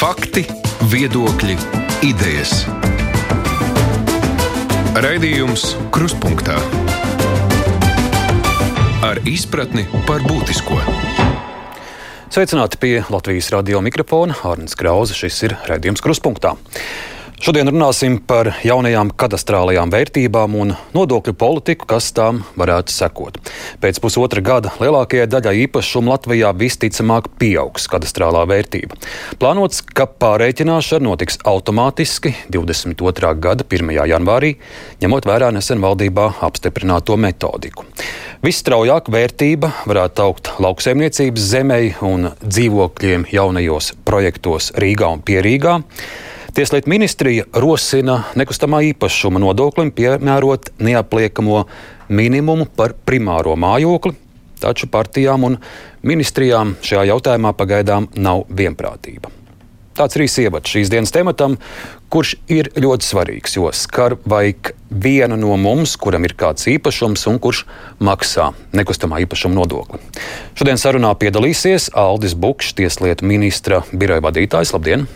Fakti, viedokļi, idejas. Raidījums Krustpunktā ar izpratni par būtisko. Sveicināti pie Latvijas radio mikrofona. Arnēs Krause, šis ir raidījums Krustpunktā. Šodien runāsim par jaunajām kadastrālajām vērtībām un nodokļu politiku, kas tām varētu sekot. Pēc pusotra gada lielākajai daļai īpašumu Latvijā visticamāk pieaugs kadastrālā vērtība. Plānots, ka pārreikināšana notiks automātiski 22. gada 1. janvārī, ņemot vērā nesen valdībā apstiprināto metodiku. Visstraujāk vērtība varētu augt lauksaimniecības zemē un dzīvokļiem jaunajos projektos Rīgā un Pierīgā. Tieslietu ministrija rosina nekustamā īpašuma nodoklim piemērot neapliekamo minimumu par primāro mājokli, taču partijām un ministrijām šajā jautājumā pagaidām nav vienprātība. Tāds arī ievads šīs dienas tematam, kurš ir ļoti svarīgs, jo skar vajag vienu no mums, kuram ir kāds īpašums un kurš maksā nekustamā īpašuma nodokli. Šodien sarunā piedalīsies Aldis Bukšs, tieslietu ministra biroja vadītājs. Labdien!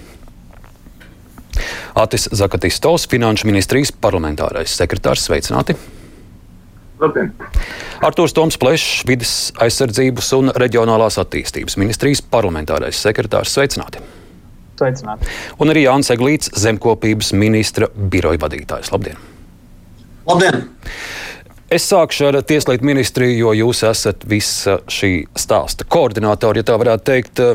Atis Zakatistovs, Finanšu ministrijas parlamentārais sekretārs. Sveicināti! Labdien! Artūrs Toms Plešs, vidas aizsardzības un reģionālās attīstības ministrijas parlamentārais sekretārs. Sveicināti! Sveicināti! Un arī Jānis Eglīts, zemkopības ministra biroja vadītājs. Labdien! Labdien! Es sākšu ar Tieslietu ministriju, jo jūs esat visa šī stāsta koordinātori, ja tā varētu teikt.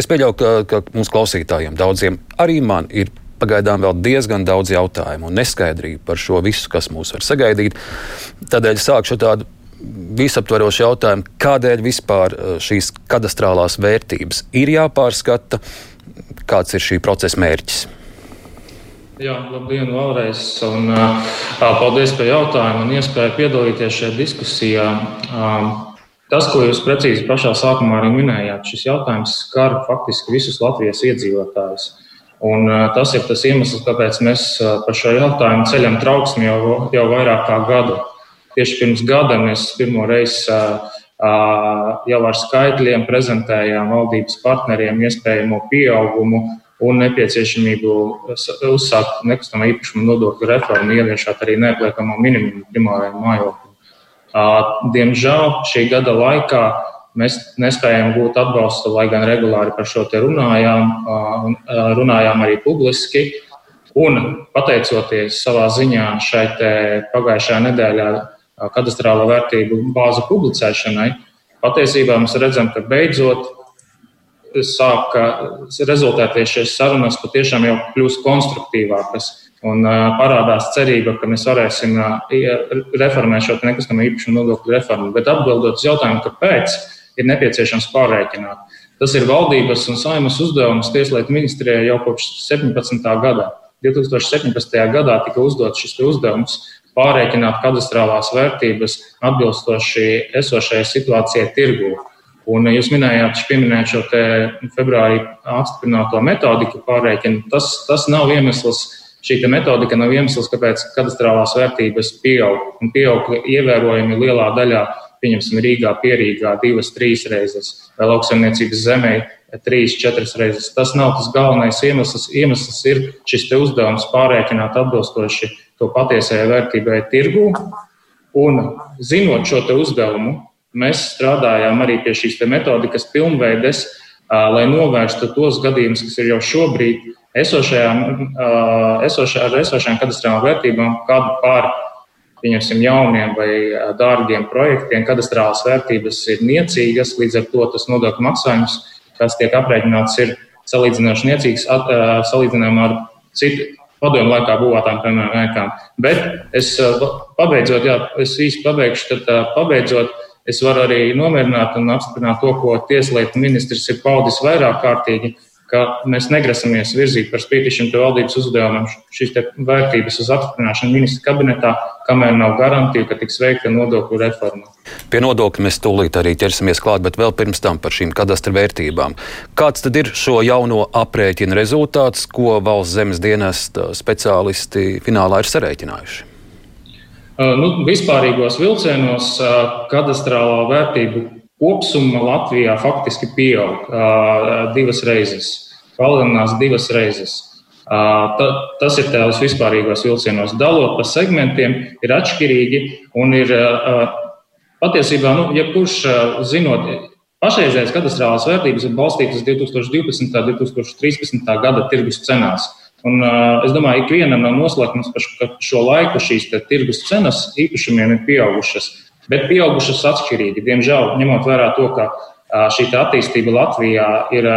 Es pieļauju, ka, ka mūsu klausītājiem daudziem arī man ir pagaidām vēl diezgan daudz jautājumu un neskaidrību par šo visu, kas mūs var sagaidīt. Tādēļ sākšu tādu visaptvarošu jautājumu, kādēļ vispār šīs kadastrālās vērtības ir jāpārskata, kāds ir šī procesa mērķis. Jā, labdien vēlreiz. Un, uh, paldies par jautājumu un iespēju piedalīties šajā diskusijā. Um, tas, ko jūs precīzi pašā sākumā arī minējāt, šis jautājums skar faktiski visus Latvijas iedzīvotājus. Un, tas ir tas iemesls, kāpēc mēs par šo jautājumu ceļam trauksmi jau, jau vairāk kā gadu. Tieši pirms gada mēs pirmo reizi jau ar skaitļiem prezentējām valdības partneriem iespējamo pieaugumu un nepieciešamību uzsākt nekustamā īpašuma nodokļu reformu, ieviešot arī neapliekamo minimumu primārajam mājoklim. Diemžēl šī gada laikā mēs nespējām gūt atbalstu, lai gan regulāri par šo te runājām, runājām arī publiski. Un pateicoties savā ziņā šai pagājušajā nedēļā kadastrāla vērtību bāzu publicēšanai, patiesībā mēs redzam, ka beidzot sāka rezultēties šīs sarunas patiešām jau kļūst konstruktīvākas. Un parādās cerība, ka mēs varēsim reformēt šo nekustamā īpašuma nodokļu reformu. Bet atbildot uz jautājumu, kāpēc ir nepieciešams pārreikināt, tas ir valdības un saimas uzdevums Tieslietu ministrijai jau kopš 17. gada. 2017. gadā tika uzdots šis uzdevums pārreikināt kadastrālās vērtības atbilstoši esošajai situācijai tirgū. Un jūs minējāt, pieminējāt šo februārī apstiprināto metodiku pārreikinu. Tas, tas nav iemesls, šī metodika nav iemesls, kāpēc kadastrālās vērtības pieaug. Un pieaug ievērojami lielā daļā, pieņemsim, Rīgā, Pierīgā divas, trīs reizes, vai lauksaimniecības zemē trīs, četras reizes. Tas nav tas galvenais iemesls. Iemesls ir šis uzdevums pārreikināt atbilstoši to patiesajai vērtībai tirgū. Un zinot šo uzdevumu, Mēs strādājām arī pie šīs metodikas pilnveides, lai novērstu tos gadījumus, kas ir jau šobrīd esošajām, esošā, ar esošajām katastrālām vērtībām, kādu pār pieņemsim, jauniem vai dārgiem projektiem, katastrālas vērtības ir niecīgas, līdz ar to tas nodokļu maksājums, kas tiek aprēķināts, ir salīdzinoši niecīgs salīdzinājumā ar citu padomu laikā būvētām, piemēram, ēkām. Bet es pabeidzot, jā, es īsti pabeigšu, tad pabeidzot, Es varu arī nomierināt un apstiprināt to, ko Tieslietu ministrs ir paudis vairāk kārtīgi, ka mēs negrasamies virzīt par spīti šim valdības uzdevumam šīs vērtības uz apstiprināšanu ministra kabinetā, kamēr nav garantija, ka tiks veikta nodokļu reforma. Pie nodokļa mēs tūlīt arī ķersimies klāt, bet vēl pirms tam par šīm kadastra vērtībām. Kāds tad ir šo jauno aprēķinu rezultāts, ko valsts zemes dienesta speciālisti finālā ir sarēķinājuši? Nu, vispārīgos vilcienos kadastrālā vērtību kopsumma Latvijā faktiski pieaug divas reizes. palielinās divas reizes. Ta, tas ir tās vispārīgos vilcienos. Dalot pa segmentiem, ir atšķirīgi un ir patiesībā, nu, ja kurš zinot, pašreizējais katastrālās vērtības ir balstītas 2012. un 2013. gada tirgus cenās. Un, uh, es domāju, ka ikvienam nav noslēpums, ka šo laiku šīs tirgus cenas īpašumiem ir pieaugušas, bet pieaugušas atšķirīgi. Diemžēl, ņemot vērā to, ka šī attīstība Latvijā ir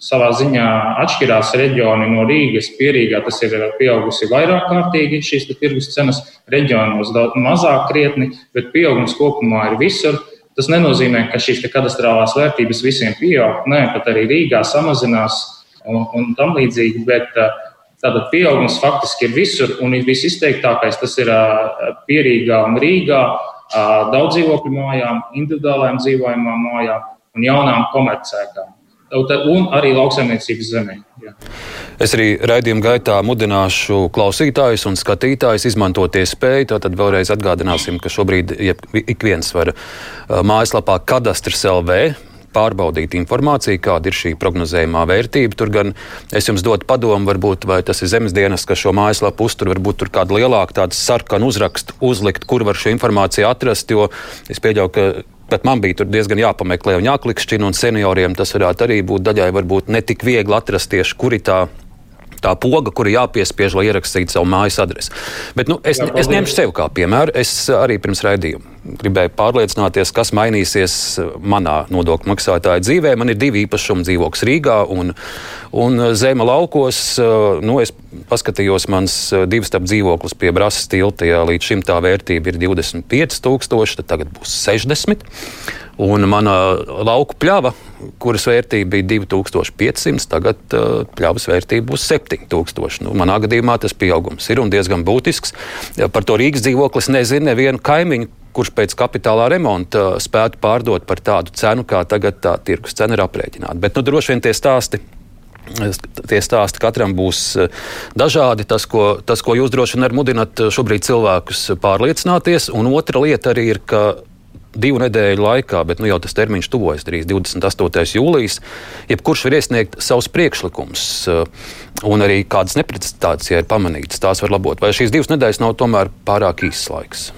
savā ziņā atšķirās reģioni no Rīgas. Pierīgā tas ir pieaugusi vairāk kārtīgi, šīs tirgus cenas reģionos daudz mazāk krietni, bet pieaugums kopumā ir visur. Tas nenozīmē, ka šīs katastrālās vērtības visiem pieaug. Nē, pat arī Rīgā samazinās un, un tam līdzīgi. Bet tātad pieaugums faktiski ir visur, un visizteiktākais tas ir Pierīgā un Rīgā, daudz dzīvokļu mājām, individuālajām dzīvojamām mājām un jaunām komercēkām. Un arī lauksaimniecības zemē. Jā. Es arī raidījuma gaitā mudināšu klausītājus un skatītājus izmantot iespēju. Tātad vēlreiz atgādināsim, ka šobrīd ik viens var mājaslapā kadastrs LV pārbaudīt informāciju, kāda ir šī prognozējumā vērtība. Tur gan es jums dodu padomu, varbūt tas ir zemes dienas, kas šo mājaslapu uztur, varbūt tur kāda lielāka tāda sarkana uzraksta uzlikt, kur var šo informāciju atrast, jo es pieļauju, ka Bet man bija diezgan jāpameklē un jāklikšķina, un senioriem tas varētu arī būt daļai varbūt ne tik viegli atrast tieši, kur ir tā tā poga, kur ir jāpiespiež, lai ierakstītu savu mājas adresi. Bet nu, es, Jā, es ņemšu sevi kā piemēru. Es arī pirms raidījuma gribēju pārliecināties, kas mainīsies manā nodokļu maksātāja dzīvē. Man ir divi īpašumi dzīvoklis Rīgā un, un Zema laukos. Nu, es paskatījos, mans divstāv dzīvoklis pie Brāzas tilta, ja līdz šim tā vērtība ir 25,000, tad tagad būs 60. Un mana lauku pļava, kuras vērtība bija 2500, tagad uh, pļavas vērtība būs 7000. Nu, manā gadījumā tas pieaugums ir un diezgan būtisks. Par to Rīgas dzīvoklis nezinu nevienu kaimiņu, kurš pēc kapitālā remonta spētu pārdot par tādu cenu, kā tagad tā tirgus cena ir aprēķināta. Bet nu, droši vien tie stāsti. Tie stāsti katram būs dažādi. Tas, ko, tas, ko jūs droši vien mudināt šobrīd cilvēkus pārliecināties. Un otra lieta arī ir, ka divu nedēļu laikā, bet nu, jau tas termiņš tuvojas drīz 28. jūlijas. Jebkurš var iesniegt savus priekšlikumus, eh, un arī kādas neprecizitātes, ja ir pamanītas, tās var labot. Vai šīs divas nedēļas nav tomēr pārāk īsts laiks?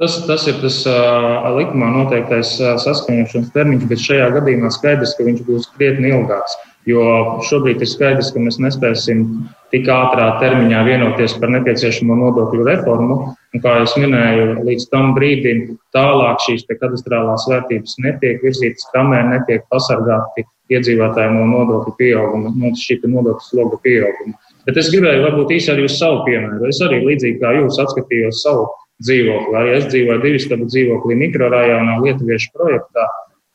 Tas, tas ir tas uh, likumā noteiktais uh, saskaņošanas termiņš, bet šajā gadījumā skaidrs, ka viņš būs krietni ilgāks. Jo šobrīd ir skaidrs, ka mēs nespēsim tik ātrā termiņā vienoties par nepieciešamo nodokļu reformu. Un, kā jau minēju, līdz tam brīdim tālāk šīs katastrālās vērtības netiek virzītas, kamēr netiek pasargāti iedzīvotāji no nodokļu pieauguma, no šī nodokļu sloga pieauguma. Bet es gribēju varbūt īsi arī uz savu piemēru. Es arī līdzīgi kā jūs atskatījos savu dzīvokli. Arī es dzīvoju divu stabu dzīvoklī mikrorajonā Lietuviešu projektā.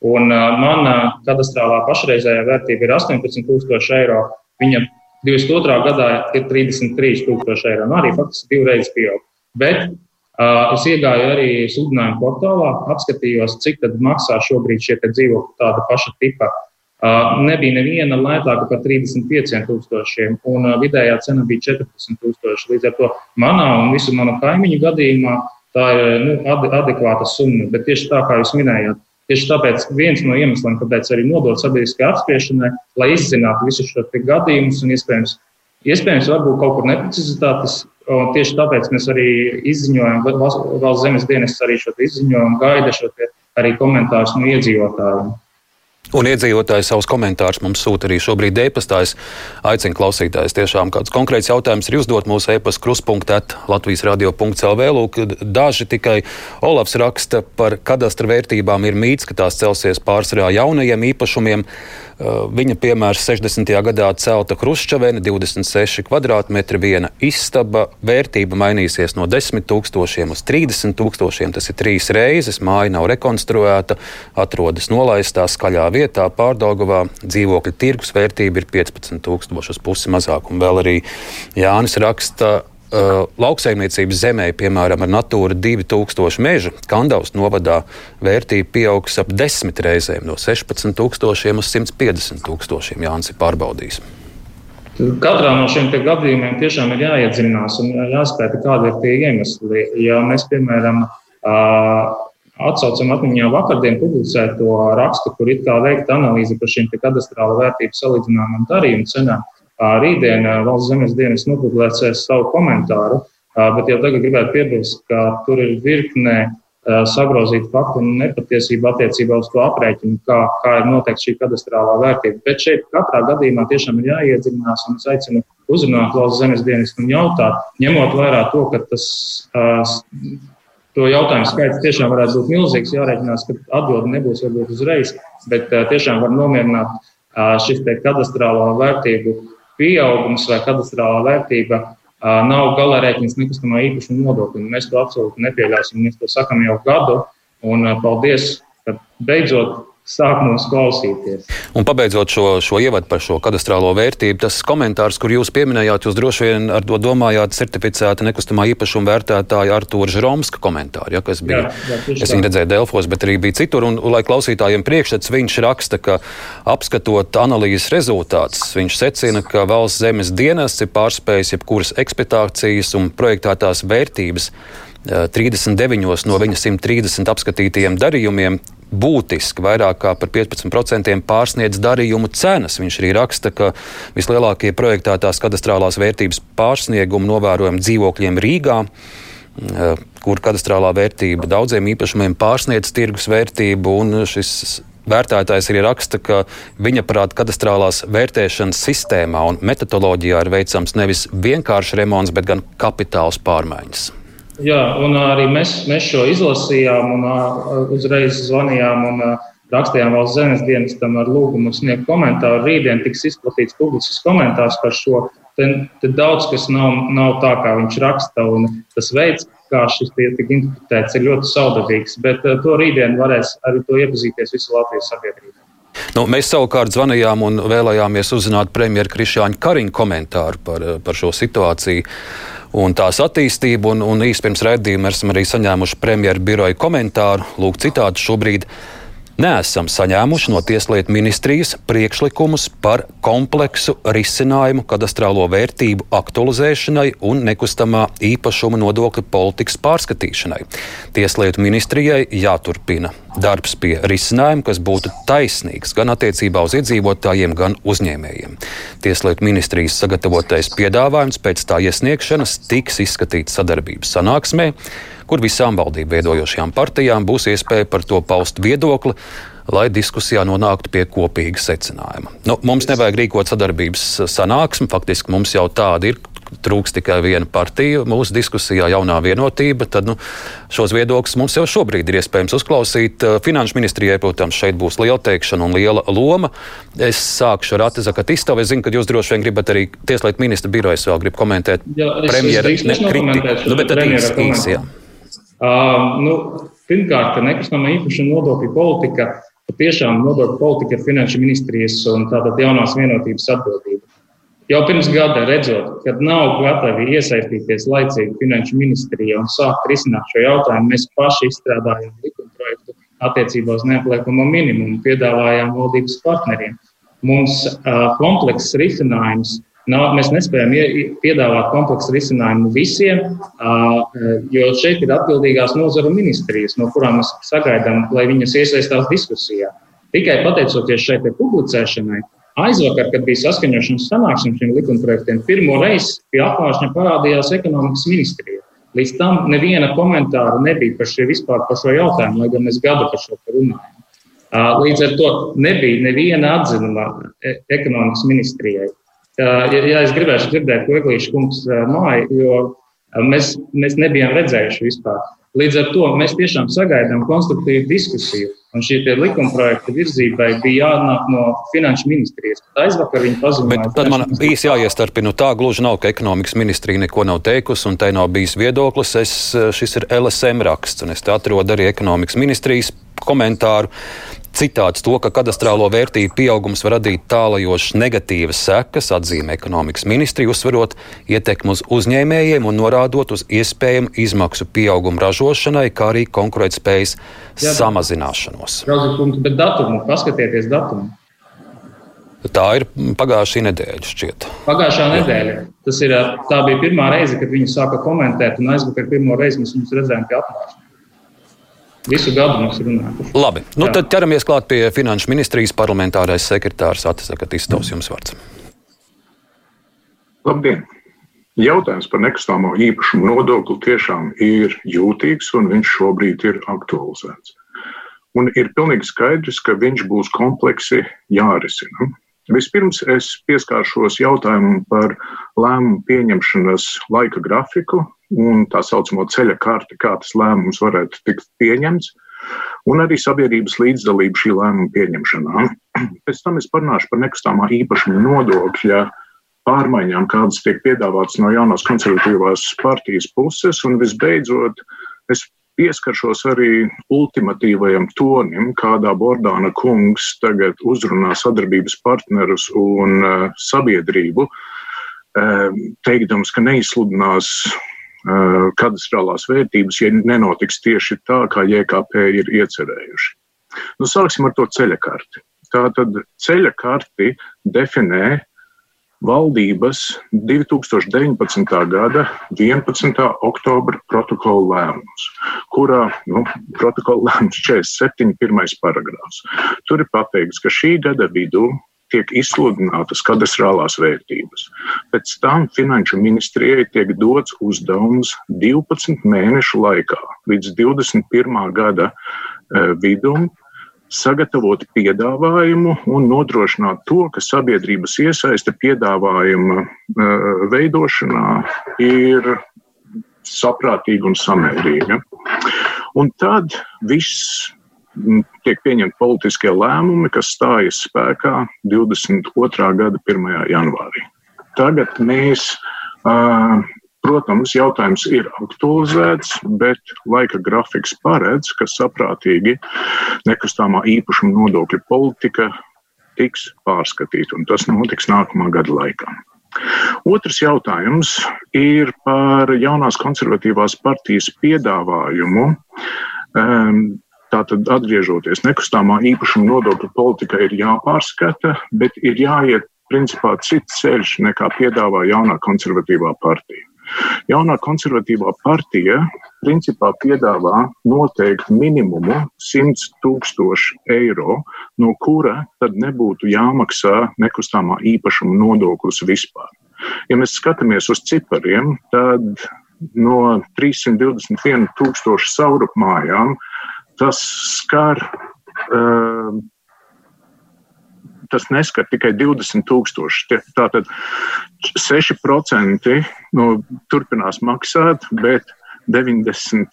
Un mana kadastrālā pašreizējā vērtība ir 18,000 eiro. Viņa 22. gadā ir 33,000 eiro. Nu, arī faktiski divreiz pieaug. Bet uh, es iegāju arī sludinājumu portālā, apskatījos, cik tad maksā šobrīd šie dzīvokļi tāda paša tipa. Uh, nebija neviena lētāka par 35,000, un uh, vidējā cena bija 14,000. Līdz ar to manā un visu manu kaimiņu gadījumā tā ir nu, adekvāta summa. Bet tieši tā, kā jūs minējāt, Tieši tāpēc viens no iemesliem, kāpēc arī nodot sabiedriskajai apspriešanai, lai izzinātu visus šos gadījumus un iespējams, iespējams varbūt kaut kur neprecizitātes. Tieši tāpēc mēs arī izziņojam, valsts zemes dienas arī šo izziņojumu, gaida šo arī komentārus no iedzīvotājiem. Un iedzīvotāji savus komentārus mums sūta arī šobrīd e-pastā. Es aicinu klausītājus tiešām kāds konkrēts jautājums ir uzdot mūsu e-pasta kruspunktā Latvijas radio.clv. Lūk, daži tikai Olafs raksta par kadastra vērtībām ir mīts, ka tās celsies pārsvarā jaunajiem īpašumiem. Uh, viņa piemērs 60. gadā celta Hruščavena, 26 km2, viena istaba. Vērtība mainīsies no 10 tūkstošiem uz 30 tūkstošiem. Tas ir trīs reizes. Māja nav rekonstruēta, atrodas nolaistā skaļā vietā, pārdaugavā. Dzīvokļa tirgus vērtība ir 15 tūkstoši uz pusi mazāk. Un vēl arī Jānis raksta Uh, lauksaimniecības zemē, piemēram, ar Natūra 2000 meža, Kandavas novadā vērtība pieaugs ap desmit reizēm no 16,000 uz 150,000. Jānis ir pārbaudījis. Katrā no šiem gadījumiem tiešām ir jāiedziļinās un jāspēta, kādi ir tie iemesli. Ja mēs, piemēram, atsaucam atmiņā vakardien publicēto rakstu, kur ir tā veikta analīze par šīm kadastrāla vērtību salīdzinājumu darījumu cenām. Rītdien valsts zemes dienas nopublicēs savu komentāru, bet jau tagad gribētu piebilst, ka tur ir virkne sagrozīt faktu un nepatiesību attiecībā uz to aprēķinu, kā, kā ir noteikta šī kadastrālā vērtība. Bet šeit katrā gadījumā tiešām ir jāiedziļinās, un es aicinu uzrunāt valsts zemes dienestu un jautāt, ņemot vērā to, ka tas To jautājumu skaits tiešām varētu būt milzīgs. Jārēķinās, ka atbilde nebūs varbūt uzreiz, bet tiešām var nomierināt šis kadastrālā vērtību pieaugums vai kadastrālā vērtība nav galarēķins nekustamā īpašuma nodokļa. Mēs to absolūti nepieļausim. Mēs to sakam jau gadu, un paldies, ka beidzot sāk mums klausīties. Un pabeidzot šo, šo ievadu par šo kadastrālo vērtību, tas komentārs, kur jūs pieminējāt, jūs droši vien ar to domājāt certificēta nekustamā īpašuma vērtētāja Artūra Žromska komentāru, ja, kas bija, jā, jā, es viņu redzēju Delfos, bet arī bija citur, un, lai klausītājiem priekšstats, viņš raksta, ka apskatot analīzes rezultātus, viņš secina, ka valsts zemes dienests ir pārspējis jebkuras ekspektācijas un projektētās vērtības 39 no viņa 130 apskatītajiem darījumiem būtiski vairāk par 15% pārsniedz darījumu cenas. Viņš arī raksta, ka vislielākie projektētās kadastrālās vērtības pārsniegumi novērojami dzīvokļiem Rīgā kur kadastrālā vērtība daudziem īpašumiem pārsniedz tirgus vērtību, un šis vērtētājs arī raksta, ka viņa prāta kadastrālās vērtēšanas sistēmā un metodoloģijā ir veicams nevis vienkāršs remonts, bet gan kapitāls pārmaiņas. Jā, un arī mēs, mēs šo izlasījām un uzreiz zvanījām un rakstījām valsts zemes dienestam ar lūgumu sniegt komentāru. Rītdien tiks izplatīts publisks komentārs par šo. Te, te daudz kas nav, nav tā, kā viņš raksta, un tas veids, kā šis tiek interpretēts, ir ļoti saudabīgs. Bet to rītdien varēs arī to iepazīties visu Latvijas sabiedrību. Nu, mēs savukārt zvanījām un vēlējāmies uzzināt premjeru Krišāņa Kariņa komentāru par, par šo situāciju un tās attīstību. Un, un īsi pirms raidījuma esam arī saņēmuši premjeru biroja komentāru. Lūk, citādi šobrīd neesam saņēmuši no Tieslietu ministrijas priekšlikumus par kompleksu risinājumu kadastrālo vērtību aktualizēšanai un nekustamā īpašuma nodokļa politikas pārskatīšanai. Tieslietu ministrijai jāturpina darbs pie risinājuma, kas būtu taisnīgs gan attiecībā uz iedzīvotājiem, gan uzņēmējiem. Tieslietu ministrijas sagatavotais piedāvājums pēc tā iesniegšanas tiks izskatīts sadarbības sanāksmē kur visām valdību veidojošajām partijām būs iespēja par to paust viedokli lai diskusijā nonāktu pie kopīga secinājuma. Nu, mums nevajag rīkot sadarbības sanāksmi, faktiski mums jau tāda ir. Trūks tikai viena partija mūsu diskusijā, jaunā vienotība. Tad nu, šos viedokļus mums jau šobrīd ir iespējams uzklausīt. Finanšu ministrijai, protams, šeit būs liela teikšana un liela loma. Es sākšu ar Ati Zakatistavu. Es zinu, ka jūs droši vien gribat arī Tieslietu ministra birojas vēl grib komentēt premjeras kritiku. Nu, bet tad īsi, īsi, jā. Uh, nu, pirmkārt, nekustamā īpašuma nodokļu politika patiešām nodokļu politika ir finanšu ministrijas un tātad jaunās vienotības atbildība. Jau pirms gada redzot, ka nav gatavi iesaistīties laicīgi finanšu ministrijā un sākt risināt šo jautājumu, mēs paši izstrādājām likumprojektu attiecībā uz neapliekamo minimumu, piedāvājām valdības partneriem. Mums uh, komplekss risinājums Nav, mēs nespējam piedāvāt kompleksu risinājumu visiem, jo šeit ir atbildīgās nozaru ministrijas, no kurām mēs sagaidām, lai viņas iesaistās diskusijā. Tikai pateicoties šai publicēšanai, aizvakar, kad bija saskaņošanas sanāksme šiem likumprojektiem, pirmo reizi pie apgājuma parādījās ekonomikas ministrija. Līdz tam neviena komentāra nebija par, vispār, par šo jautājumu, lai gan mēs gadu par šo runājam. Līdz ar to nebija neviena atzinuma e, ekonomikas ministrijai. Ja, ja es gribēšu dzirdēt, ko Eglīša kungs māja, jo mēs, mēs nebijām redzējuši vispār. Līdz ar to mēs tiešām sagaidām konstruktīvu diskusiju. Un šī likuma projekta virzībai bija jānāk no finanšu ministrijas. Aizvakar viņi paziņoja. Tad man īsi jāiestarpina. Tā gluži nav, ka ekonomikas ministrija neko nav teikusi un tai nav bijis viedoklis. Es, šis ir LSM raksts, un es te atrodu arī ekonomikas ministrijas komentāru. Citāts to, ka kadastrālo vērtību pieaugums var radīt tālajošas negatīvas sekas, atzīmē ekonomikas ministrija, uzsverot ietekmi uz uzņēmējiem un norādot uz iespējamu izmaksu pieaugumu ražošanai, kā arī konkurētspējas Jā, samazināšanos. Ražot, bet datumu, paskatieties datumu. Tā ir pagājušā nedēļa. Šķiet. Pagājušā nedēļa. Tas ir, tā bija pirmā reize, kad viņi sāka komentēt, un aizvakar pirmo reizi mēs viņus redzējām pie atklāšanas. Visu gadu mums ir runāts. Labi, nu, tad ķeramies klāt pie Finanšu ministrijas parlamentārais sekretārs Atsaka Tistovs. Jums vārds. Labdien! Jautājums par nekustāmo īpašumu nodokli tiešām ir jūtīgs un viņš šobrīd ir aktualizēts. Un ir pilnīgi skaidrs, ka viņš būs kompleksi jārisina. Vispirms es pieskāršos jautājumam par lēmumu pieņemšanas laika grafiku un tā saucamo ceļa karti, kā tas lēmums varētu tikt pieņemts, un arī sabiedrības līdzdalību šī lēmuma pieņemšanā. Pēc tam es parunāšu par nekustamā īpašuma nodokļa pārmaiņām, kādas tiek piedāvātas no jaunās konservatīvās partijas puses. Un visbeidzot, es pieskaršos arī ultimatīvajam tonim, kādā Bordāna kungs tagad uzrunā sadarbības partnerus un uh, sabiedrību, uh, teikdams, ka neizsludinās kadastrālās vērtības, ja nenotiks tieši tā, kā JKP ir iecerējuši. Nu, sāksim ar to ceļa karti. Tātad ceļa karti definē valdības 2019. gada 11. oktobra protokola lēmums, kurā nu, protokola lēmums 47. pirmais paragrāfs. Tur ir pateikts, ka šī gada vidū tiek izsludinātas kadastrālās vērtības. Pēc tam Finanšu ministrijai tiek dots uzdevums 12 mēnešu laikā līdz 21. gada eh, vidum sagatavot piedāvājumu un nodrošināt to, ka sabiedrības iesaiste piedāvājuma uh, veidošanā ir saprātīga un samērīga. Un tad viss tiek pieņemti politiskie lēmumi, kas stājas spēkā 22. gada 1. janvārī. Tagad mēs Protams, jautājums ir aktualizēts, bet laika grafiks paredz, ka saprātīgi nekustamā īpašuma nodokļu politika tiks pārskatīta, un tas notiks nākamā gada laikā. Otrs jautājums ir par jaunās konservatīvās partijas piedāvājumu. Um, Tātad, atgriežoties, nekustamā īpašuma nodokļu politika ir jāpārskata, bet ir jāiet principā cits ceļš nekā piedāvā jaunā konservatīvā partija. Jaunā konservatīvā partija principā piedāvā noteikti minimumu 100 tūkstoši eiro, no kura tad nebūtu jāmaksā nekustamā īpašuma nodoklis vispār. Ja mēs skatāmies uz cipariem, tad no 321 tūkstošu saurupmājām tas skar uh, tas neskar tikai 20,000. Tātad 6% nu, turpinās maksāt, bet 90.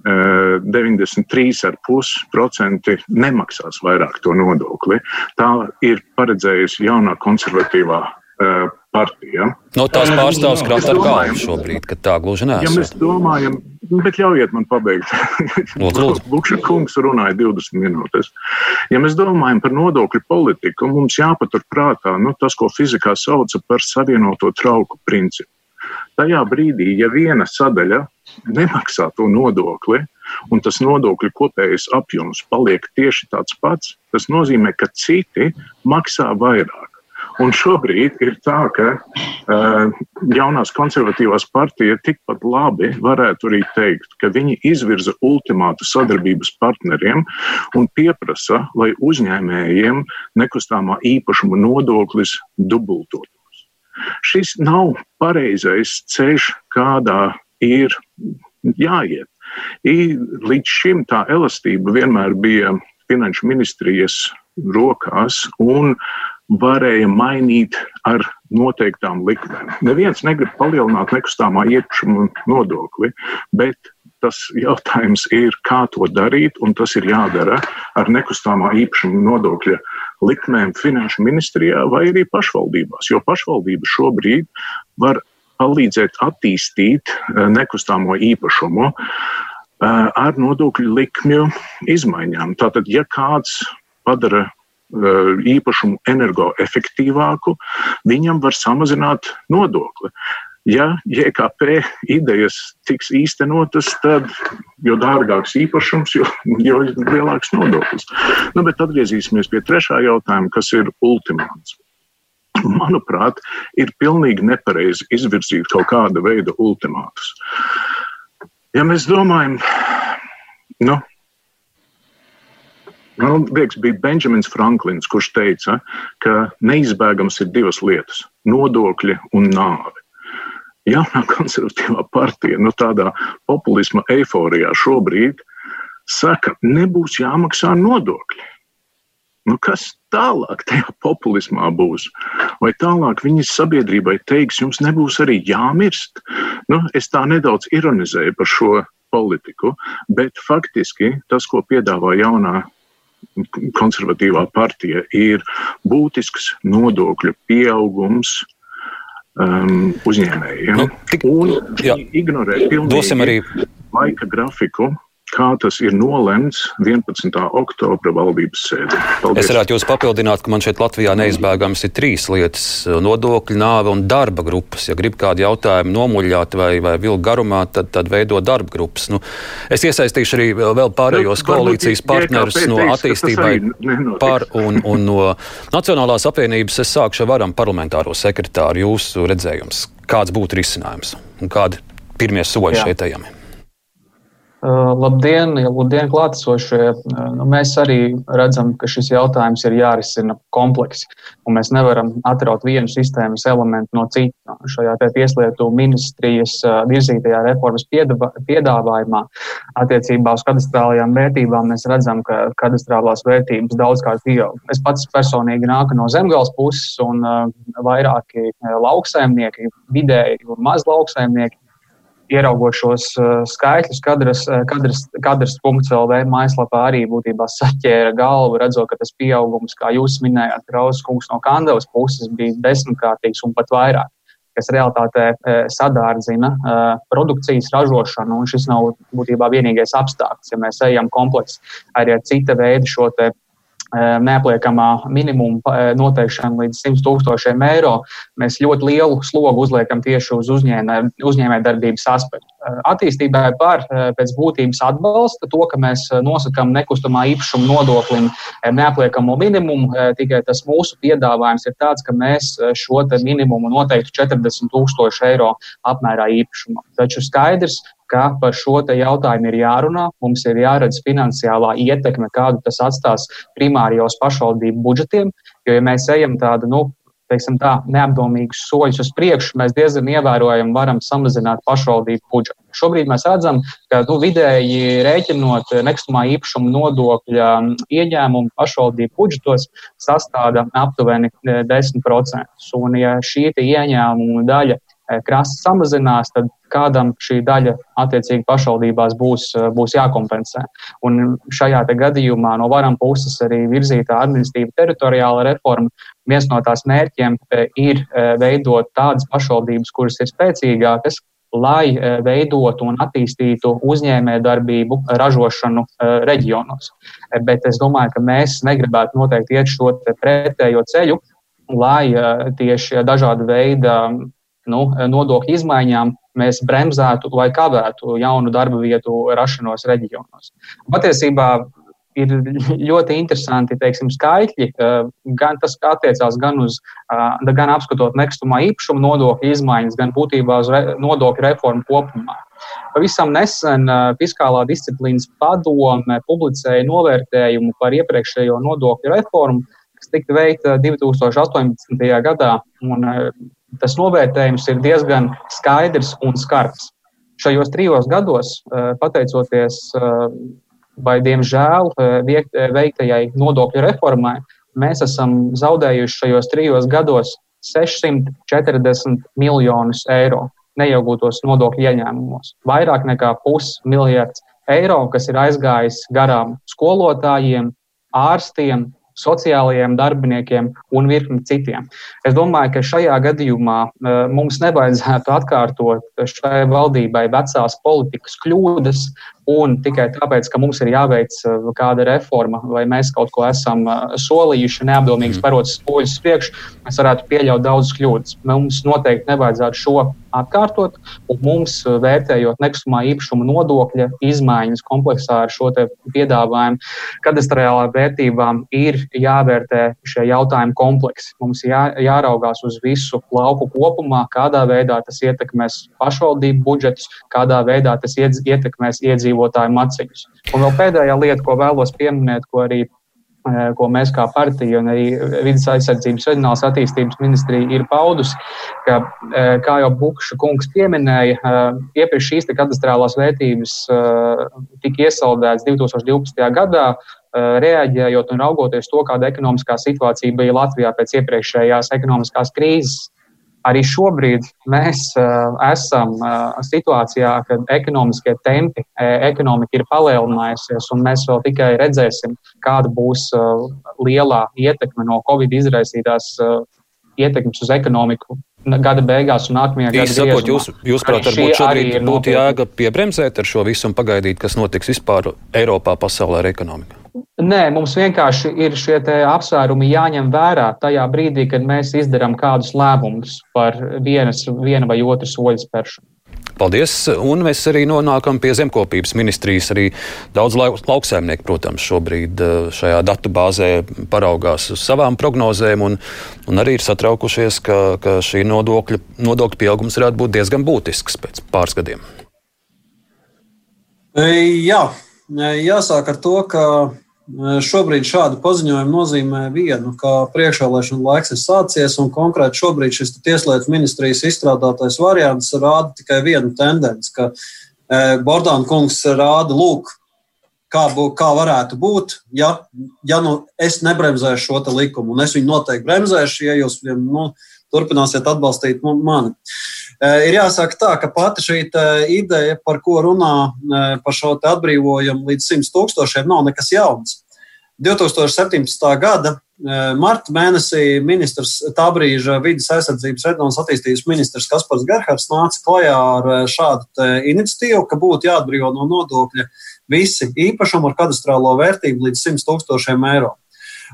93,5% nemaksās vairāk to nodokli. Tā ir paredzējusi jaunā konservatīvā uh, partija. No tās pārstāvs krāt ar galvu šobrīd, ka tā gluži nesot. Ja mēs domājam, bet ļaujiet man pabeigt. Lūkša kungs runāja 20 minūtes. Ja mēs domājam par nodokļu politiku, mums jāpatur prātā nu, tas, ko fizikā sauca par savienoto trauku principu. Tajā brīdī, ja viena sadaļa nemaksā to nodokli, un tas nodokļu kopējais apjoms paliek tieši tāds pats, tas nozīmē, ka citi maksā vairāk. Un šobrīd ir tā, ka uh, jaunās konservatīvās partija tikpat labi varētu arī teikt, ka viņi izvirza ultimātu sadarbības partneriem un pieprasa, lai uzņēmējiem nekustamā īpašuma nodoklis dubultotos. Šis nav pareizais ceļš, kādā ir jāiet. I, līdz šim tā elastība vienmēr bija finanšu ministrijas rokās, un varēja mainīt ar noteiktām likmēm. Neviens negrib palielināt nekustamā iepirkuma nodokli, bet tas jautājums ir, kā to darīt, un tas ir jādara ar nekustamā īpašuma nodokļa likmēm finanšu ministrijā vai arī pašvaldībās, jo pašvaldība šobrīd var palīdzēt attīstīt eh, nekustamo īpašumu eh, ar nodokļu likmju izmaiņām. Tātad, ja kāds padara īpašumu energoefektīvāku, viņam var samazināt nodokli. Ja JKP idejas tiks īstenotas, tad jo dārgāks īpašums, jo, jo lielāks nodoklis. Nu, bet atgriezīsimies pie trešā jautājuma, kas ir ultimāts. Manuprāt, ir pilnīgi nepareizi izvirzīt kaut kāda veida ultimātus. Ja mēs domājam, nu, Man liekas, bija Benjamins Franklins, kurš teica, ka neizbēgams ir divas lietas - nodokļi un nāve. Jaunā konservatīvā partija, nu tādā populisma eiforijā šobrīd saka, nebūs jāmaksā nodokļi. Nu, kas tālāk tajā populismā būs? Vai tālāk viņas sabiedrībai teiks, jums nebūs arī jāmirst? Nu, es tā nedaudz ironizēju par šo politiku, bet faktiski tas, ko piedāvā jaunā konservatīvā partija, ir būtisks nodokļu pieaugums um, uzņēmējiem. Nu, tik, un jā, ignorē pilnīgi laika grafiku, kā tas ir nolemts 11. oktobra valdības sēdē. Paldies. Es varētu jūs papildināt, ka man šeit Latvijā neizbēgams ir trīs lietas - nodokļu, nāve un darba grupas. Ja grib kādu jautājumu nomuļāt vai, vai vilku garumā, tad, tad veido darba grupas. Nu, es iesaistīšu arī vēl pārējos nu, koalīcijas partnerus no attīstībai par un, un no Nacionālās apvienības. Es sākšu ar varam parlamentāro sekretāru jūsu redzējums. Kāds būtu risinājums un kādi pirmie soļi šeit ejami? Uh, labdien, labdien klātesošie! Uh, nu, mēs arī redzam, ka šis jautājums ir jārisina kompleksi, mēs nevaram atraut vienu sistēmas elementu no cita. Šajā tieslietu ministrijas uh, virzītajā reformas piedāvājumā attiecībā uz kadastrālajām vērtībām mēs redzam, ka kadastrālās vērtības daudzkārt pieaug. Es pats personīgi nāku no zemgals puses, un vairāki lauksaimnieki, vidēji un maz lauksaimnieki ieraugot šos uh, skaitļus, kadras, uh, kadras, kadras punkts LV mājaslapā arī būtībā saķēra galvu, redzot, ka tas pieaugums, kā jūs minējāt, Krausas kungs no Kandavas puses bija desmitkārtīgs un pat vairāk kas realitātē uh, sadārdzina produkcijas ražošanu, un šis nav būtībā vienīgais apstākļus. Ja mēs ejam kompleksi arī ar cita veida šo te Eh, neapliekamā minimuma eh, noteikšana līdz 100 tūkstošiem eiro, mēs ļoti lielu slogu uzliekam tieši uz uzņēmējdarbības aspektu. Eh, attīstībai par pēc būtības atbalsta to, ka mēs nosakām nekustamā īpašuma nodoklim neapliekamo minimumu, tikai tas mūsu piedāvājums ir tāds, ka mēs šo minimumu noteiktu 40 tūkstoši eiro apmērā īpašumā. Taču skaidrs, ka par šo jautājumu ir jārunā, mums ir jāredz finansiālā ietekme, kādu tas atstās primārajos pašvaldību budžetiem, jo, ja mēs ejam tādu, nu, teiksim tā, neapdomīgus soļus uz priekšu, mēs diezgan ievērojami varam samazināt pašvaldību budžetu. Šobrīd mēs redzam, ka nu, vidēji rēķinot nekustamā īpašuma nodokļa ieņēmumu pašvaldību budžetos sastāda aptuveni 10%. E, Un, ja šī ieņēmuma daļa e, krasi samazinās, tad kādam šī daļa attiecīgi pašvaldībās būs, eh, būs jākompensē. Un šajā gadījumā no varam puses arī virzītā administratīva teritoriāla reforma. Viens no tās mērķiem eh, ir eh, veidot tādas pašvaldības, kuras ir spēcīgākas, lai veidotu un attīstītu uzņēmējdarbību ražošanu reģionos. Bet es domāju, ka mēs negribētu noteikti iet šo pretējo ceļu, lai tieši dažāda veida nu, nodokļu izmaiņām mēs bremzētu vai kavētu jaunu darba vietu rašanos reģionos. Patiesībā ir ļoti interesanti teiksim, skaitļi. Gan tas attiecās gan uz gan apskatot nekustamā īpašuma nodokļu izmaiņas, gan būtībā uz re, nodokļu reformu kopumā. Pavisam nesen Fiskālā disciplīnas padome publicēja novērtējumu par iepriekšējo nodokļu reformu, kas tika veikta 2018. gadā. Un tas novērtējums ir diezgan skaidrs un skarbs. Šajos trijos gados, eh, pateicoties eh, vai diemžēl eh, veiktajai nodokļu reformai, mēs esam zaudējuši šajos trijos gados 640 miljonus eiro neiegūtos nodokļu ieņēmumos. Vairāk nekā pusmiljards eiro, kas ir aizgājis garām skolotājiem, ārstiem, sociālajiem darbiniekiem un virkni citiem. Es domāju, ka šajā gadījumā eh, mums nevajadzētu atkārtot šai valdībai vecās politikas kļūdas, un tikai tāpēc, ka mums ir jāveic eh, kāda reforma, vai mēs kaut ko esam eh, solījuši, neapdomīgi mm. sparot soļus priekš, mēs varētu pieļaut daudzas kļūdas. Mums noteikti nevajadzētu šo atkārtot, un mums, eh, vērtējot nekustamā īpašuma nodokļa izmaiņas kompleksā ar šo piedāvājumu, kadastrālā vērtībām ir jāvērtē šie jautājumi kompleksi. Mums jā, jāraugās uz visu lauku kopumā, kādā veidā tas ietekmēs pašvaldību budžetus, kādā veidā tas ietekmēs iedzīvotāju iedzīvotāju maciņus. Un vēl pēdējā lieta, ko vēlos pieminēt, ko arī ko mēs kā partija un arī vidas aizsardzības reģionālās attīstības ministrija ir paudusi, ka, kā jau Bukša kungs pieminēja, iepriekš šīs katastrālās vērtības tika iesaldētas 2012. gadā, reaģējot un raugoties to, kāda ekonomiskā situācija bija Latvijā pēc iepriekšējās ekonomiskās krīzes. Arī šobrīd mēs uh, esam uh, situācijā, kad ekonomiskie tempi, ekonomika ir palielinājusies, un mēs vēl tikai redzēsim, kāda būs uh, lielā ietekme no Covid izraisītās uh, ietekmes uz ekonomiku gada beigās un nākamajā gadā. Sakot, jūs, jūs prāt, varbūt šobrīd būtu jēga piebremzēt ar šo visu un pagaidīt, kas notiks vispār Eiropā, pasaulē ar ekonomiku? Nē, mums vienkārši ir šie apsvērumi jāņem vērā tajā brīdī, kad mēs izdarām kādus lēmumus par vienas, viena vai otru soļu spēršanu. Paldies! Un mēs arī nonākam pie zemkopības ministrijas. Arī daudz lauksaimnieku, protams, šobrīd eh, šajā datu bāzē paraugās uz savām prognozēm un, un arī ir satraukušies, ka, ka šī nodokļa, nodokļa pieaugums varētu būt diezgan būtisks pēc pāris gadiem. Jā, jāsāk ar to, ka Šobrīd šādu paziņojumu nozīmē vienu, ka priekšvēlēšana laiks ir sācies, un konkrēti šobrīd šis Tieslietu ministrijas izstrādātais variants rāda tikai vienu tendenci, ka Bordāna kungs rāda, lūk, kā, kā varētu būt, ja, ja nu es nebremzēšu šo likumu, un es viņu noteikti bremzēšu, ja jūs nu, turpināsiet atbalstīt mani. Ir jāsaka tā, ka pati šī ideja, par ko runā par šo atbrīvojumu līdz 100 tūkstošiem, nav nekas jauns. 2017. gada marta mēnesī ministrs, tā brīža vidas aizsardzības reģionas attīstības ministrs Kaspars Gerhards nāca klajā ar šādu iniciatīvu, ka būtu jāatbrīvo no nodokļa visi īpašumi ar kadastrālo vērtību līdz 100 tūkstošiem eiro.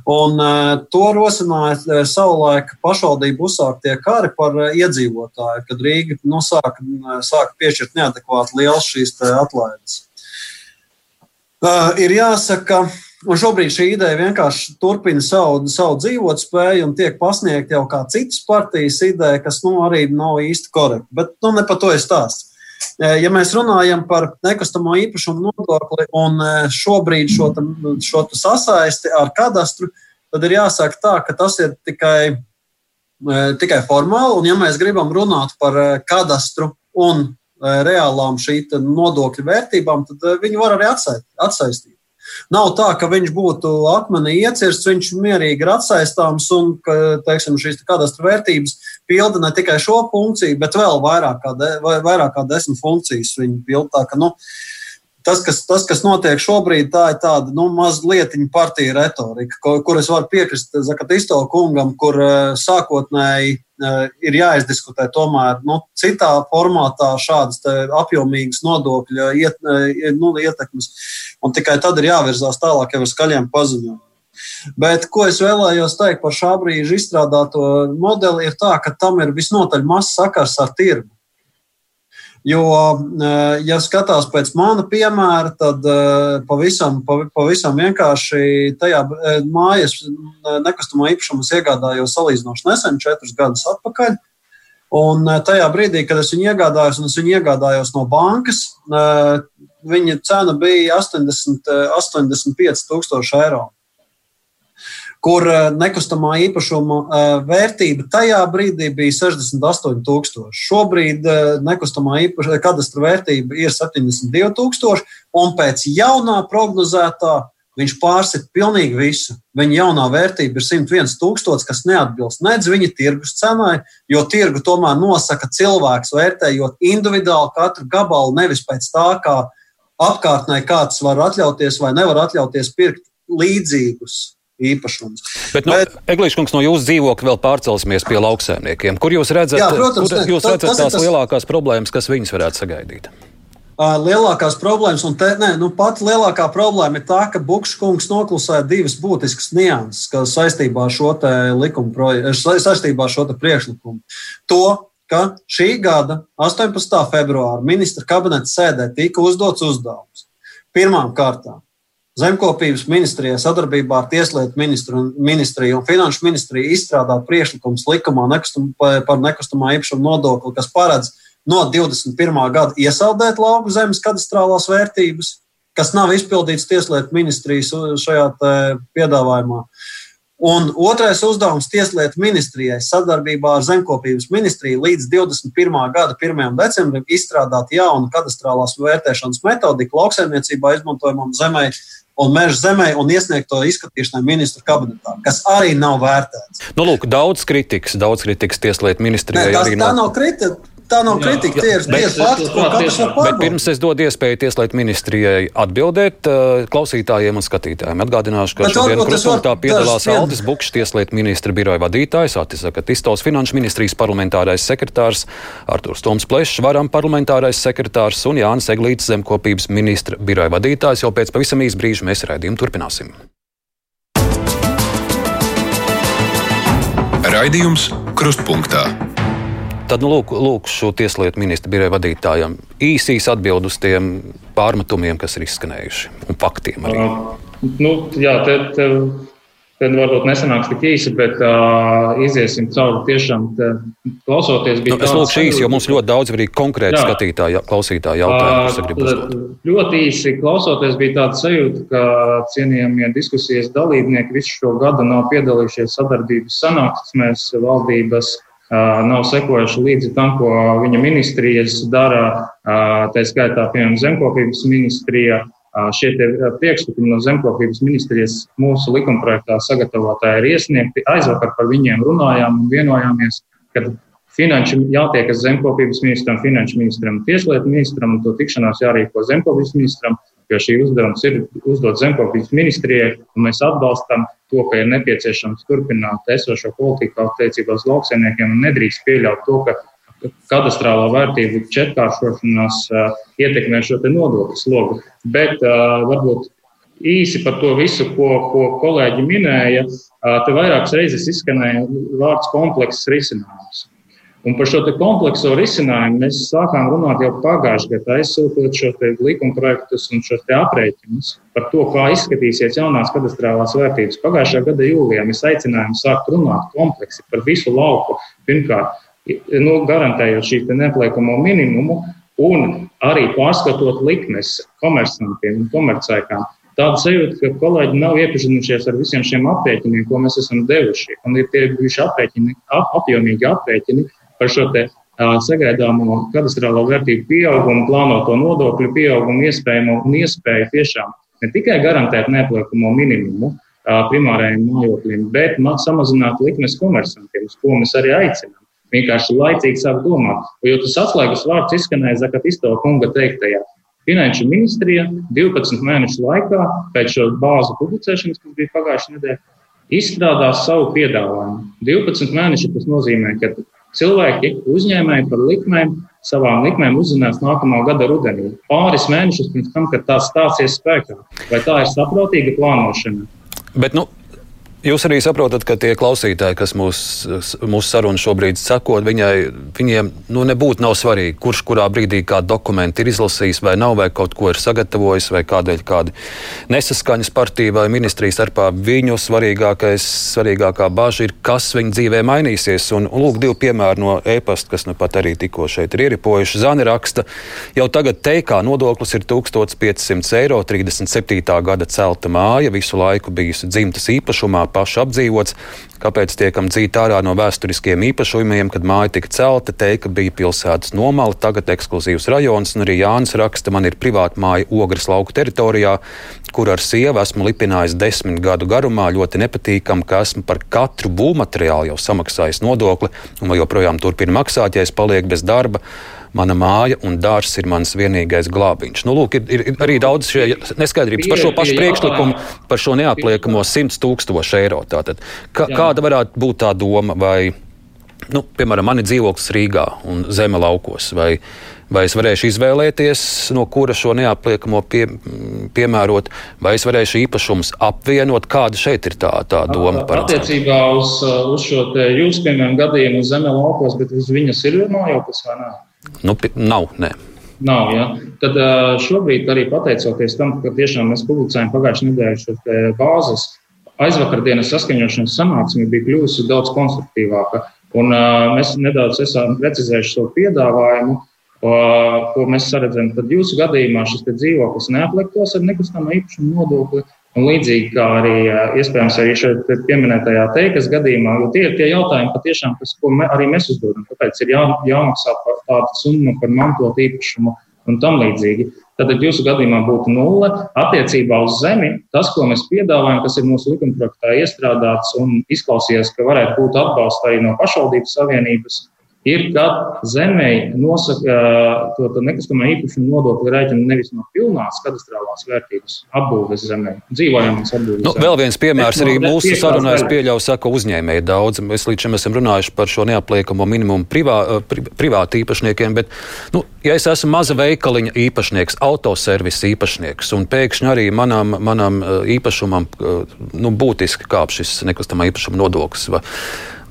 Un, uh, to rosināja uh, savulaik pašvaldību uzsāktie kari par uh, iedzīvotāju, kad Rīga nu, sāka, sāka piešķirt neadekvāti liels šīs atlaides. Ir jāsaka, un šobrīd šī ideja vienkārši turpina savu, savu dzīvotspēju un tiek pasniegta jau kā citas partijas ideja, kas nu, arī nav īsti korekta. Bet nu, ne par to ir stāsts. Ja mēs runājam par nekustamo īpašumu nodokli un šobrīd šo, šo sasaisti ar kadastru, tad ir jāsaka tā, ka tas ir tikai, tikai formāli. Un, ja mēs gribam runāt par kadastru un reālām šī nodokļu vērtībām, tad viņi var arī atsaistīt. Nav tā, ka viņš būtu akmenī iecirsts, viņš mierīgi ir atsaistāms un ka teiksim, šīs kadastra vērtības pilda ne tikai šo funkciju, bet vēl vairāk kā, de, vairāk kā desmit funkcijas viņa pilda. Tā, ka, nu, tas, kas, tas, kas notiek šobrīd, tā ir tāda nu, mazliet partija retorika, kur, kur es varu piekrist Zakatisto kungam, kur sākotnēji ir jāizdiskutē tomēr nu, citā formātā šādas apjomīgas nodokļu iet, nu, ietekmes, un tikai tad ir jāvirzās tālāk jau ar skaļiem paziņojumiem. Bet ko es vēlējos teikt par šā brīža izstrādāto modeli, ir tā, ka tam ir visnotaļ maz sakars ar tirgu. Jo, ja skatās pēc mana piemēra, tad pavisam, pavisam vienkārši tajā mājas nekustamā īpašumā iegādājos salīdzinoši nesen, četrus gadus atpakaļ. Un tajā brīdī, kad es viņu iegādājos, un es viņu iegādājos no bankas, viņa cena bija 80, 85 tūkstoši eiro kur eh, nekustamā īpašuma eh, vērtība tajā brīdī bija 68,000. Šobrīd eh, nekustamā īpašuma kadastra vērtība ir 72,000, un pēc jaunā prognozētā viņš pārsit pilnīgi visu. Viņa jaunā vērtība ir 101,000, kas neatbilst nedz viņa tirgus cenai, jo tirgu tomēr nosaka cilvēks, vērtējot individuāli katru gabalu, nevis pēc tā, kā apkārtnē kāds var atļauties vai nevar atļauties pirkt līdzīgus īpašums. Bet, nu, Bet, Eglīškungs, no jūsu dzīvokļa vēl pārcelsimies pie lauksēmniekiem. Kur jūs redzat, jā, protams, kur jūs redzat tas, tās tas... lielākās problēmas, kas viņus varētu sagaidīt? Lielākās problēmas, un te, ne, nu, pat lielākā problēma ir tā, ka Bukškungs noklusēja divas būtiskas nianses saistībā ar šo likumu, saistībā ar šo priekšlikumu. To, ka šī gada 18. februāra ministra kabineta sēdē tika uzdots uzdevums. Pirmām kārtām Zemkopības ministrijai sadarbībā ar Tieslietu ministru ministriju un Finanšu ministriju izstrādāt priekšlikums likumā nekustam, par nekustamā īpašuma nodokli, kas paredz no 21. gada iesaldēt lauku zemes kadastrālās vērtības. kas nav izpildīts Tieslietu ministrijas šajā piedāvājumā. Un otrais uzdevums Tieslietu ministrijai sadarbībā ar Zemkopības ministriju līdz 21. gada 1. decembrim izstrādāt jaunu kadastrālās vērtēšanas metodiku lauksaimniecībā izmantojamam zemē un meža zemē un iesniegt to izskatīšanai ministru kabinetā, kas arī nav vērtēts. Nu, lūk, daudz kritikas, daudz kritikas Tieslietu ministrijai. Nē, tas, tā nav kritika. Tā nav kritika, tie ir tiesa fakti, ko katrs var pārbaudīt. Pirms es dodu iespēju Tieslietu ministrijai atbildēt uh, klausītājiem un skatītājiem. Atgādināšu, ka šodien krustpunktā piedalās Aldis Bukšs, Tieslietu ministra biroja vadītājs, Atisaka Tistovs, Finanšu ministrijas parlamentārais sekretārs, Arturs Toms Plešs, Varam parlamentārais sekretārs un Jānis Eglīts, zemkopības ministra biroja vadītājs. Jau pēc pavisam īsa brīža mēs raidījumu turpināsim. Raidījums Krustpunktā. Tad nu, lūk, lūk šo tieslietu ministru biroja vadītājam īsīs atbild uz tiem pārmetumiem, kas ir izskanējuši, un faktiem arī. Uh, nu, jā, te, te, te varbūt nesanāks tik īsi, bet uh, iziesim cauri tiešām te, klausoties. Nu, es lūkšu īsi, jo mums ļoti daudz arī konkrēti skatītāji, klausītāji jautājumu, uh, Ļoti īsi klausoties bija tāda sajūta, ka cienījamie diskusijas dalībnieki visu šo gadu nav piedalījušies sadarbības sanāksmēs valdības nav sekojuši līdzi tam, ko viņa ministrijas dara. Tā skaitā, piemēram, zemkopības ministrija. Šie priekšlikumi no zemkopības ministrijas mūsu likumprojektā sagatavotāji ir iesniegti. Aizvakar par viņiem runājām un vienojāmies, ka finanšu jātiekas zemkopības ministram, finanšu ministram, tieslietu ministram un to tikšanās jārīko zemkopības ministram jo šī uzdevums ir uzdot zemkopības ministrijai, un mēs atbalstam to, ka ir nepieciešams turpināt esošo politiku attiecībā uz lauksainiekiem un nedrīkst pieļaut to, ka kadastrālā vērtību četrkāršošanās uh, ietekmē šo nodokļu slogu. Bet uh, varbūt īsi par to visu, ko, ko kolēģi minēja, te vairākas reizes izskanēja vārds komplekss risinājums. Un par šo komplekso risinājumu mēs sākām runāt jau pagājušajā gadā, aizsūtot šo likuma projektus un šo aprēķinus par to, kā izskatīsies jaunās kadastrālās vērtības. Pagājušā gada jūlijā mēs aicinājām sākt runāt kompleksi par visu lauku. Pirmkārt, nu, garantējot šī neapliekamo minimumu un arī pārskatot likmes komersantiem un komercēkām. Tāda sajūta, ka kolēģi nav iepazinušies ar visiem šiem aprēķiniem, ko mēs esam devuši. Un ir tie bijuši aprēķini, ap, apjomīgi aprēķini, par šo te sagaidāmo kadastrālo vērtību pieaugumu, plānoto nodokļu pieaugumu, iespējamo un iespēju tiešām ne tikai garantēt neapliekamo minimumu primārajiem mājokļiem, bet samazināt likmes komersantiem, uz ko mēs arī aicinām. Vienkārši laicīgi sāk domāt. Jo tas atslēgas vārds izskanēja Zakatisto kunga teiktajā. Finanšu ministrija 12 mēnešu laikā pēc šo bāzu publicēšanas, kas bija pagājušajā nedēļā, izstrādās savu piedāvājumu. 12 mēneši tas nozīmē, ka Cilvēki, uzņēmēji par likmēm, savām likmēm uzzinās nākamā gada rudenī, pāris mēnešus pirms tam, kad tās stāsies spēkā. Vai tā ir saprātīga plānošana? Bet, nu, Jūs arī saprotat, ka tie klausītāji, kas mūsu mūs sarunu šobrīd viņai, viņiem nu, nebūtu nav svarīgi, kurš kurā brīdī kādu dokumentu ir izlasījis vai nav, vai kaut ko ir sagatavojis, vai kādēļ kāda nesaskaņas partija vai ministrijas starpā. Viņu svarīgākais, svarīgākā bažas ir, kas viņu dzīvē mainīsies. Un lūk, divi piemēri no e-pasta, kas nu pat arī tikko šeit ir ieripojuši. Zani raksta, jau tagad teikā nodoklis ir 1500 eiro, 37. gada celta māja, visu laiku bijusi dzimtas īpašumā paši apdzīvots. Kāpēc tiekam dzīt ārā no vēsturiskiem īpašumiem, kad māja tika celta, teikt, ka bija pilsētas nomala, tagad ekskluzīvs rajons, un arī Jānis raksta, man ir privāta māja Ogres lauku teritorijā, kur ar sievu esmu lipinājis desmit gadu garumā. Ļoti nepatīkam, ka esmu par katru būvmateriālu jau samaksājis nodokli, un joprojām turpinu maksāt, ja es palieku bez darba mana māja un dārsts ir mans vienīgais glābiņš. Nu, lūk, ir, ir arī daudz neskaidrības par šo pašu priekšlikumu, par šo neapliekamo 100 tūkstošu eiro. Tātad, kā, kāda varētu būt tā doma? Vai, nu, piemēram, man ir dzīvoklis Rīgā un zeme laukos. Vai, Vai es varēšu izvēlēties, no kura šo neapliekamo pie, piemērot, vai es varēšu īpašumus apvienot? Kāda šeit ir tā, tā doma? Paredzēt? Attiecībā uz, uz šo jūsu piemēram gadījumu uz zeme laukos, bet uz viņas ir mājoklis vai nē? Nu, nav. Nē. Nav, ja. Tad šobrīd arī pateicoties tam, ka tiešām mēs publicējam pagājušajā nedēļā šo bāzes, aizvakardienas saskaņošanas sanāksme bija kļuvusi daudz konstruktīvāka. Un, uh, mēs nedaudz esam precizējuši šo piedāvājumu. ko mēs redzam. Tad jūsu gadījumā šis dzīvoklis neapliktos ar nekustamā īpašuma nodokli. Un līdzīgi kā arī iespējams arī šeit pieminētajā teikas gadījumā, jo tie ir tie jautājumi, patiešām, kas, ko me, arī mēs uzdodam. Kāpēc ir jā, jāmaksā par tādu summu par mantot īpašumu un tam līdzīgi. Tad jūsu gadījumā būtu nulle. Attiecībā uz zemi tas, ko mēs piedāvājam, kas ir mūsu likumprojektā iestrādāts un izklausījies, ka varētu būt atbalsts arī no pašvaldības savienības, ir, ka zemē nosaka to, to nekustamā īpašuma nodokļa rēķinu nevis no pilnās kadastrālās vērtības apbūves zemē, dzīvojamās apbūves. Nu, vēl viens piemērs arī mūsu sarunā, es pieļauju, saka uzņēmēji daudz. Mēs līdz šim esam runājuši par šo neapliekamo minimumu privā, pri, privāti īpašniekiem, bet, nu, ja es esmu maza veikaliņa īpašnieks, autoservisa īpašnieks, un pēkšņi arī manam, manam īpašumam nu, būtiski kāp šis nekustamā īpašuma nodoklis. Va,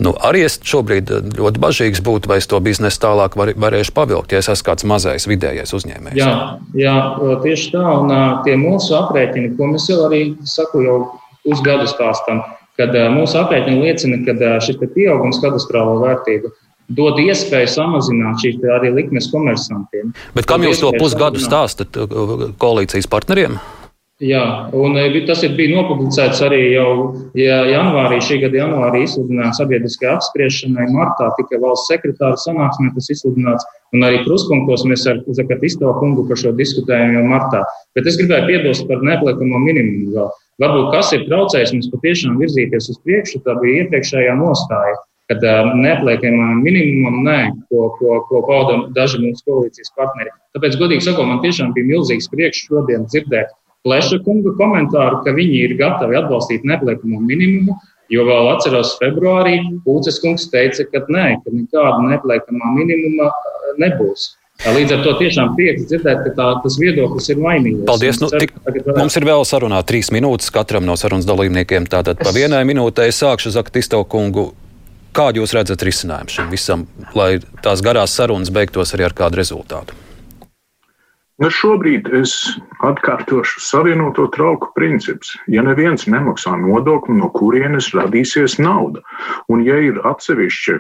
Nu, arī es šobrīd eh, ļoti bažīgs būtu, vai es to biznesu tālāk var, varēšu pavilkt, ja es esmu kāds mazais vidējais uzņēmējs. Jā, jā, tieši tā. Un tie mūsu aprēķini, ko mēs jau arī saku jau pusgadu stāstam, kad mūsu aprēķini liecina, ka šis pieaugums kadastrālo vērtību dod iespēju samazināt šīs arī likmes komersantiem. Bet kam jūs to pusgadu stāstat koalīcijas partneriem? Jā, un e, tas ir bijis nopublicēts arī jau ja janvārī, šī gada janvārī izsludināts sabiedriskajā apspriešanai. Martā tika valsts sekretāra sanāksmē tas izsludināts, un arī kruspunktos mēs ar Zakatisto kungu par šo diskutējām jau martā. Bet es gribēju piebilst par nepliekamo minimumu vēl. Varbūt kas ir traucējis mums patiešām virzīties uz priekšu, tā bija iepriekšējā nostāja kad uh, neapliekamam minimumam nē, ko, ko, ko pauda daži mūsu koalīcijas partneri. Tāpēc, godīgi sakot, man tiešām bija milzīgs prieks šodien dzirdēt Pleša kunga komentāru, ka viņi ir gatavi atbalstīt nepliekamo minimumu, jo vēl atceros februārī Pūces kungs teica, ka nē, ka nekāda nepliekamā minimuma uh, nebūs. Līdz ar to tiešām prieks dzirdēt, ka tā, tas viedoklis ir vainīgs. Paldies. Nu, tik, mums ir vēl sarunā trīs minūtes katram no sarunas dalībniekiem. Tātad pa vienai minūtei sākšu Zaktisto kungu. Kādu jūs redzat risinājumu šim visam, lai tās garās sarunas beigtos arī ar kādu rezultātu? Nu, šobrīd es atkārtošu savienoto trauku princips. Ja neviens nemaksā nodokli, no kurienes radīsies nauda, un ja ir atsevišķa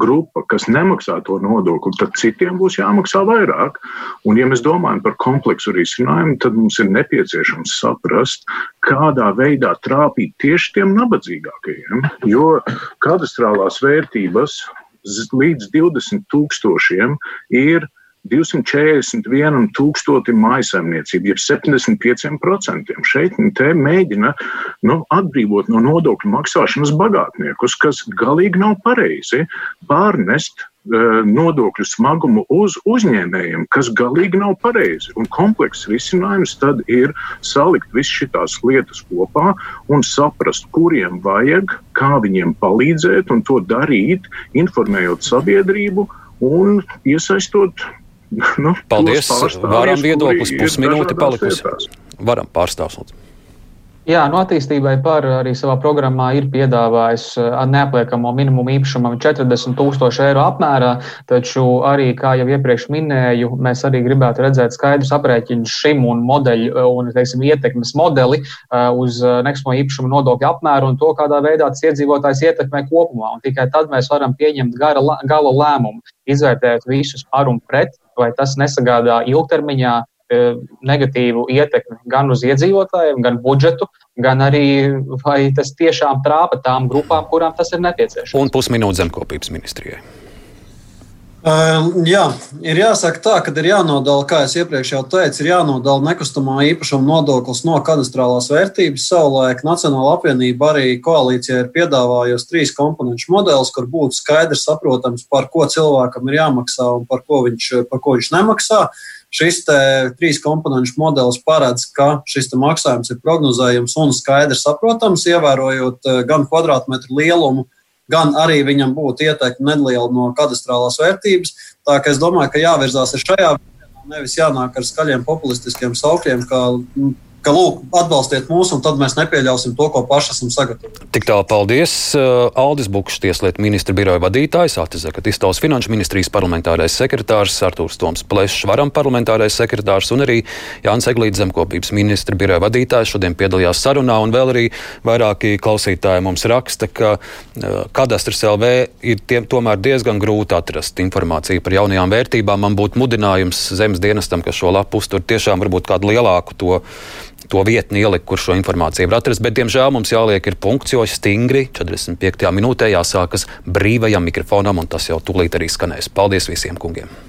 grupa, kas nemaksā to nodokli, tad citiem būs jāmaksā vairāk. Un, ja mēs domājam par kompleksu risinājumu, tad mums ir nepieciešams saprast, kādā veidā trāpīt tieši tiem nabadzīgākajiem. Jo kadastrālās vērtības līdz 20 tūkstošiem ir 241 tūkstotim mājasemniecību, jeb 75%. Šeit te mēģina nu, atbrīvot no nodokļu maksāšanas bagātniekus, kas galīgi nav pareizi pārnest uh, nodokļu smagumu uz uzņēmējiem, kas galīgi nav pareizi. Un komplekss risinājums tad ir salikt visas šīs lietas kopā un saprast, kuriem vajag, kā viņiem palīdzēt un to darīt, informējot sabiedrību un iesaistot nu, Paldies. Varam viedoklis pusminūte palikusi. Varam pārstāvs. Jā, no attīstībai par arī savā programmā ir piedāvājis neapliekamo minimumu īpašumam 40 tūkstoši eiro apmērā, taču arī, kā jau iepriekš minēju, mēs arī gribētu redzēt skaidrus aprēķinus šim un modeļu un, teiksim, ietekmes modeli uz nekustamo īpašumu nodokļu apmēru un to, kādā veidā tas iedzīvotājs ietekmē kopumā. Un tikai tad mēs varam pieņemt gara, gala lēmumu, izvērtēt visus par un pret, vai tas nesagādā ilgtermiņā E, negatīvu ietekmi gan uz iedzīvotājiem, gan budžetu, gan arī vai tas tiešām trāpa tām grupām, kurām tas ir nepieciešams. Un pusminūte zemkopības ministrijai. Uh, jā, ir jāsaka tā, ka ir jānodala, kā jau iepriekš jau teicu, ir jānodala nekustamā īpašuma nodoklis no kadastrālās vērtības. Savulaik Nacionāla apvienība arī koalīcijā ir piedāvājusi trīs komponentu modelis, kur būtu skaidrs, saprotams, par ko cilvēkam ir jāmaksā un par ko viņš, par ko viņš nemaksā. Šis trīs komponentu modelis paredz, ka šis maksājums ir prognozējams un skaidrs saprotams, ievērojot eh, gan kvadrātmetru lielumu, gan arī viņam būtu ieteikta neliela no kadastrālās vērtības. Tā kā es domāju, ka jāvirzās šajā virzienā, nevis jānāk ar skaļiem populistiskiem saukļiem, kā, ka lūk, atbalstiet mūs, un tad mēs nepieļausim to, ko paši esam sagatavojuši. Tik tālu paldies. Uh, Aldis Bukšs, Tieslietu ministra biroja vadītājs, Atis Zakatistovs, Finanšu ministrijas parlamentārais sekretārs, Artūrs Toms Plešs, Varam parlamentārais sekretārs un arī Jānis Eglīts, zemkopības ministra biroja vadītājs šodien piedalījās sarunā, un vēl arī vairāki klausītāji mums raksta, ka uh, kadastrs LV ir tiem, tomēr diezgan grūti atrast informāciju par jaunajām vērtībām. Man būtu mudinājums zemes dienestam, kas šo lapu uztur, tiešām varbūt kādu lielāku to to vietni ielikt, kur šo informāciju var atrast. Bet, diemžēl, mums jāliek ir punkts, jo stingri 45. minūtē jāsākas brīvajam mikrofonam, un tas jau tūlīt arī skanēs. Paldies visiem kungiem!